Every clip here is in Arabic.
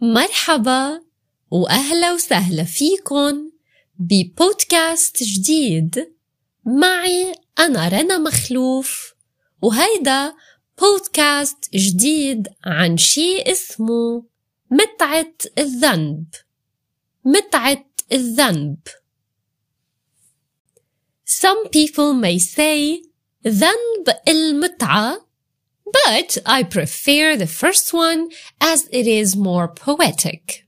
مرحبا وأهلا وسهلا فيكن ببودكاست جديد. معي أنا رنا مخلوف وهيدا بودكاست جديد عن شي اسمه متعة الذنب. متعة الذنب. Some people may say ذنب المتعة but I prefer the first one as it is more poetic.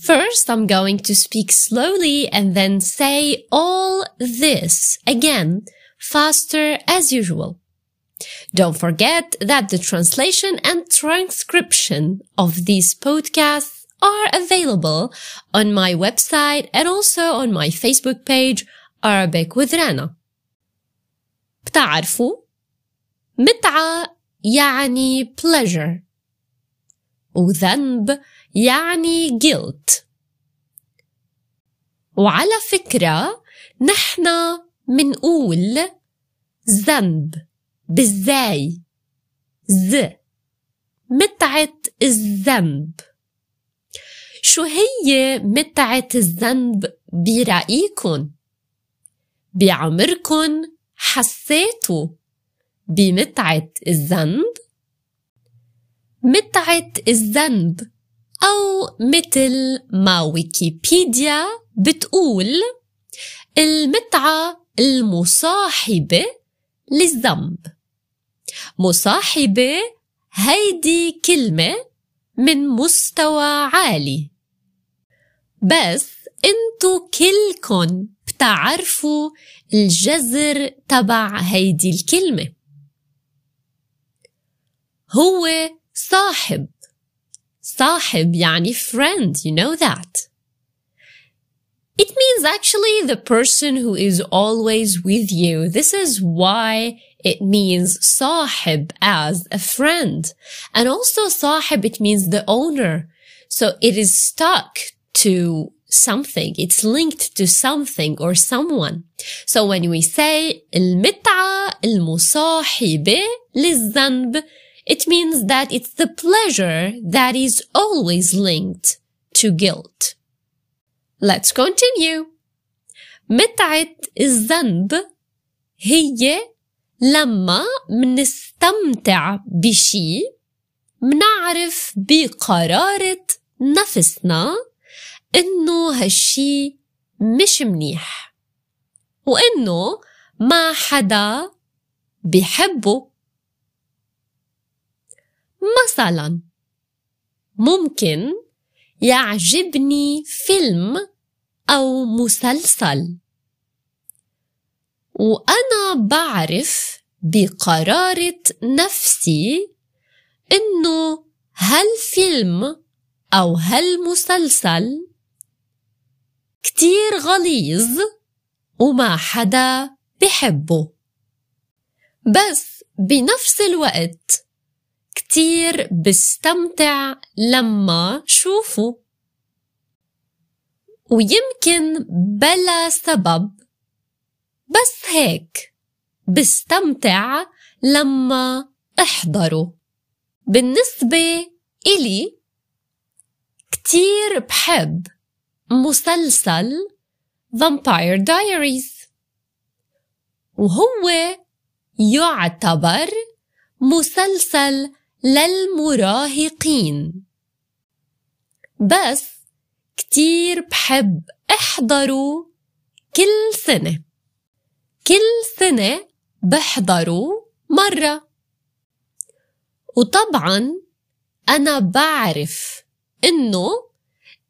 First, I'm going to speak slowly and then say all this again, faster as usual. Don't forget that the translation and transcription of these podcasts are available on my website and also on my Facebook page Arabic with Rana. بتعرفوا متعة يعني pleasure. وذنب يعني guilt. وعلى فكرة نحن منقول ذنب بالزاي ز متعة الذنب. شو هي متعة الذنب برأيكن؟ بعمركن حسيتوا بمتعة الذنب؟ متعة الذنب. أو مثل ما ويكيبيديا بتقول المتعة المصاحبة للذنب. مصاحبة هيدي كلمة من مستوى عالي. بس انتو كلكن بتعرفوا الجذر تبع هيدي الكلمة. هو صاحب صاحب يعني friend you know that It means actually the person who is always with you. This is why it means صاحب as a friend. And also صاحب, it means the owner. So it is stuck to something. It's linked to something or someone. So when we say المتعة المصاحبة للذنب, it means that it's the pleasure that is always linked to guilt. Let's continue. متعة الذنب هي لما منستمتع بشي منعرف بقرارة نفسنا إنه هالشي مش منيح وإنه ما حدا بحبه مثلا ممكن يعجبني فيلم أو مسلسل. وأنا بعرف بقرارة نفسي إنه هالفيلم أو هالمسلسل كتير غليظ وما حدا بحبه. بس بنفس الوقت كتير بستمتع لما شوفه. ويمكن بلا سبب بس هيك بستمتع لما أحضره. بالنسبة إلي كتير بحب مسلسل Vampire Diaries. وهو يعتبر مسلسل للمراهقين. بس كتير بحب احضره كل سنة. كل سنة بحضره مرة. وطبعا أنا بعرف إنه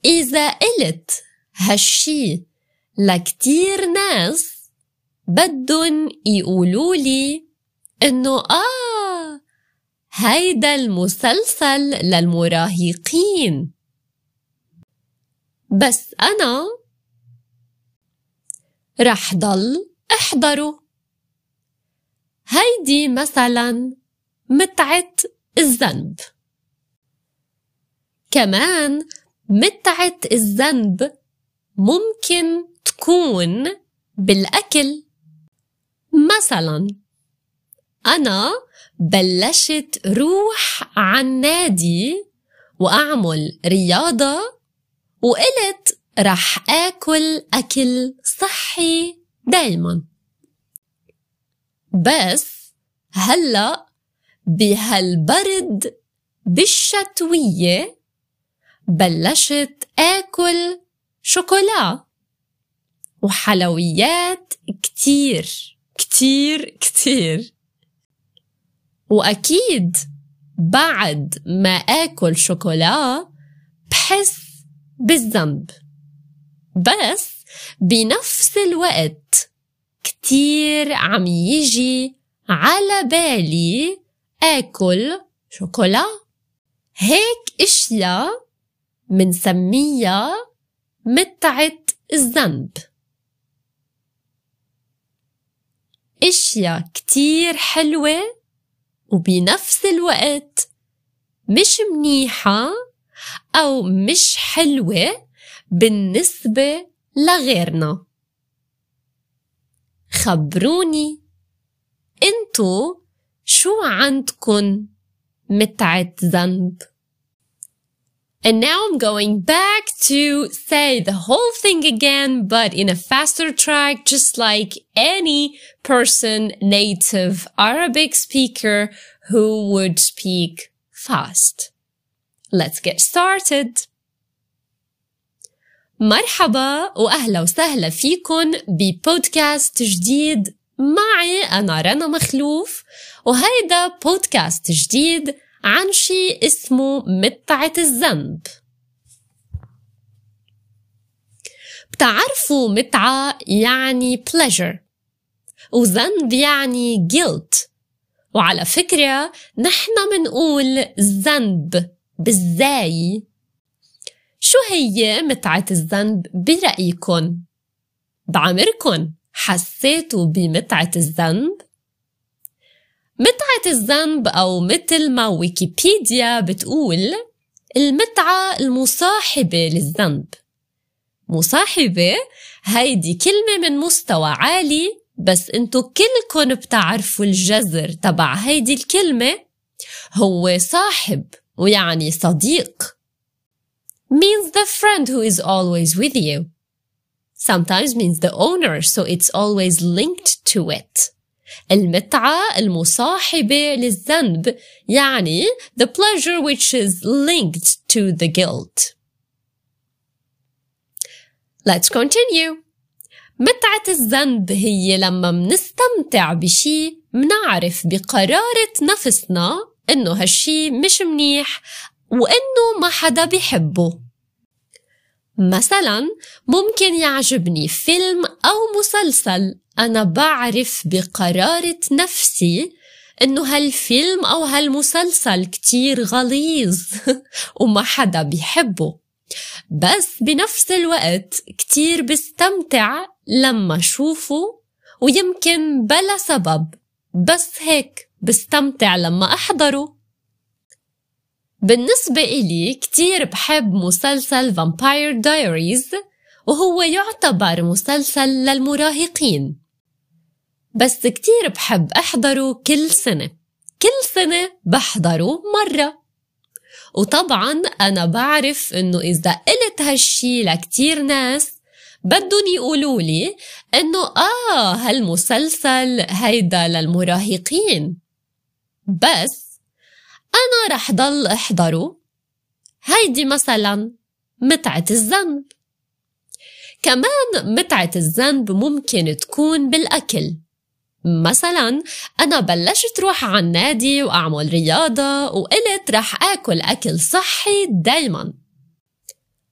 إذا قلت هالشي لكتير ناس بدن يقولولي إنه آه هيدا المسلسل للمراهقين. بس أنا رح ضل أحضره. هيدي مثلا متعة الذنب. كمان متعة الذنب ممكن تكون بالأكل. مثلا أنا بلشت روح عن نادي وأعمل رياضة وقلت رح آكل أكل صحي دايما. بس هلأ بهالبرد بالشتوية بلشت آكل شوكولا وحلويات كتير كتير كتير. وأكيد بعد ما آكل شوكولا بحس بالذنب. بس بنفس الوقت كتير عم يجي على بالي آكل شوكولا. هيك إشياء منسميها متعة الذنب. إشياء كتير حلوة وبنفس الوقت مش منيحة أو مش حلوة بالنسبة لغيرنا. خبروني انتو شو عندكن متعة ذنب؟ And now I'm going back to say the whole thing again, but in a faster track, just like any person, native Arabic speaker who would speak fast. Let's get started. مرحبا وأهلا وسهلا فيكن ببودكاست جديد معي أنا رنا مخلوف وهيدا بودكاست جديد عن شي اسمه متعة الذنب بتعرفوا متعة يعني pleasure وذنب يعني guilt وعلى فكرة نحن منقول ذنب بالزاي شو هي متعة الذنب برأيكن؟ بعمركن حسيتوا بمتعة الذنب؟ متعة الذنب أو مثل ما ويكيبيديا بتقول المتعة المصاحبة للذنب. مصاحبة هيدي كلمة من مستوى عالي بس انتو كلكن بتعرفوا الجذر تبع هيدي الكلمة. هو صاحب ويعني صديق. Means the friend who is always with you. Sometimes means the owner so it's always linked to it. المتعة المصاحبة للذنب يعني the pleasure which is linked to the guilt. Let's continue. متعة الذنب هي لما منستمتع بشي منعرف بقرارة نفسنا إنه هالشي مش منيح وإنه ما حدا بيحبه مثلا ممكن يعجبني فيلم أو مسلسل. أنا بعرف بقرارة نفسي إنه هالفيلم أو هالمسلسل كتير غليظ وما حدا بيحبه. بس بنفس الوقت كتير بستمتع لما شوفه ويمكن بلا سبب. بس هيك بستمتع لما أحضره. بالنسبة إلي كتير بحب مسلسل Vampire Diaries وهو يعتبر مسلسل للمراهقين. بس كتير بحب أحضره كل سنة. كل سنة بحضره مرة. وطبعا أنا بعرف إنه إذا قلت هالشي لكتير ناس بدهم يقولوا لي إنه آه هالمسلسل هيدا للمراهقين. بس أنا رح ضل أحضره. هيدي مثلا متعة الذنب. كمان متعة الذنب ممكن تكون بالأكل. مثلا أنا بلشت روح على النادي وأعمل رياضة وقلت رح آكل أكل صحي دايما.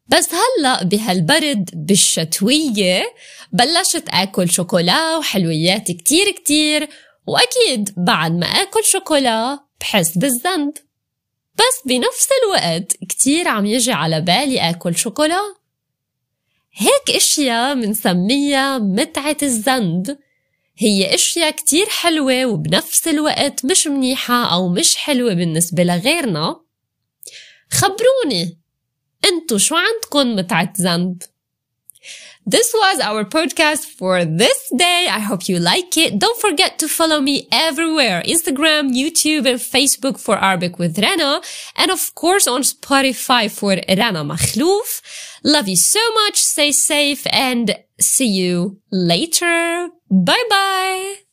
بس هلأ بهالبرد بالشتوية بلشت آكل شوكولا وحلويات كتير كتير. وأكيد بعد ما آكل شوكولا بحس بالذنب. بس بنفس الوقت كتير عم يجي على بالي آكل شوكولا. هيك إشياء منسميها متعة الذنب. هي إشياء كتير حلوة وبنفس الوقت مش منيحة أو مش حلوة بالنسبة لغيرنا. خبروني انتو شو عندكن متعة ذنب؟ This was our podcast for this day. I hope you like it. Don't forget to follow me everywhere. Instagram, YouTube, and Facebook for Arabic with Rana. And of course on Spotify for Rana Makhlouf. Love you so much. Stay safe and see you later. Bye bye.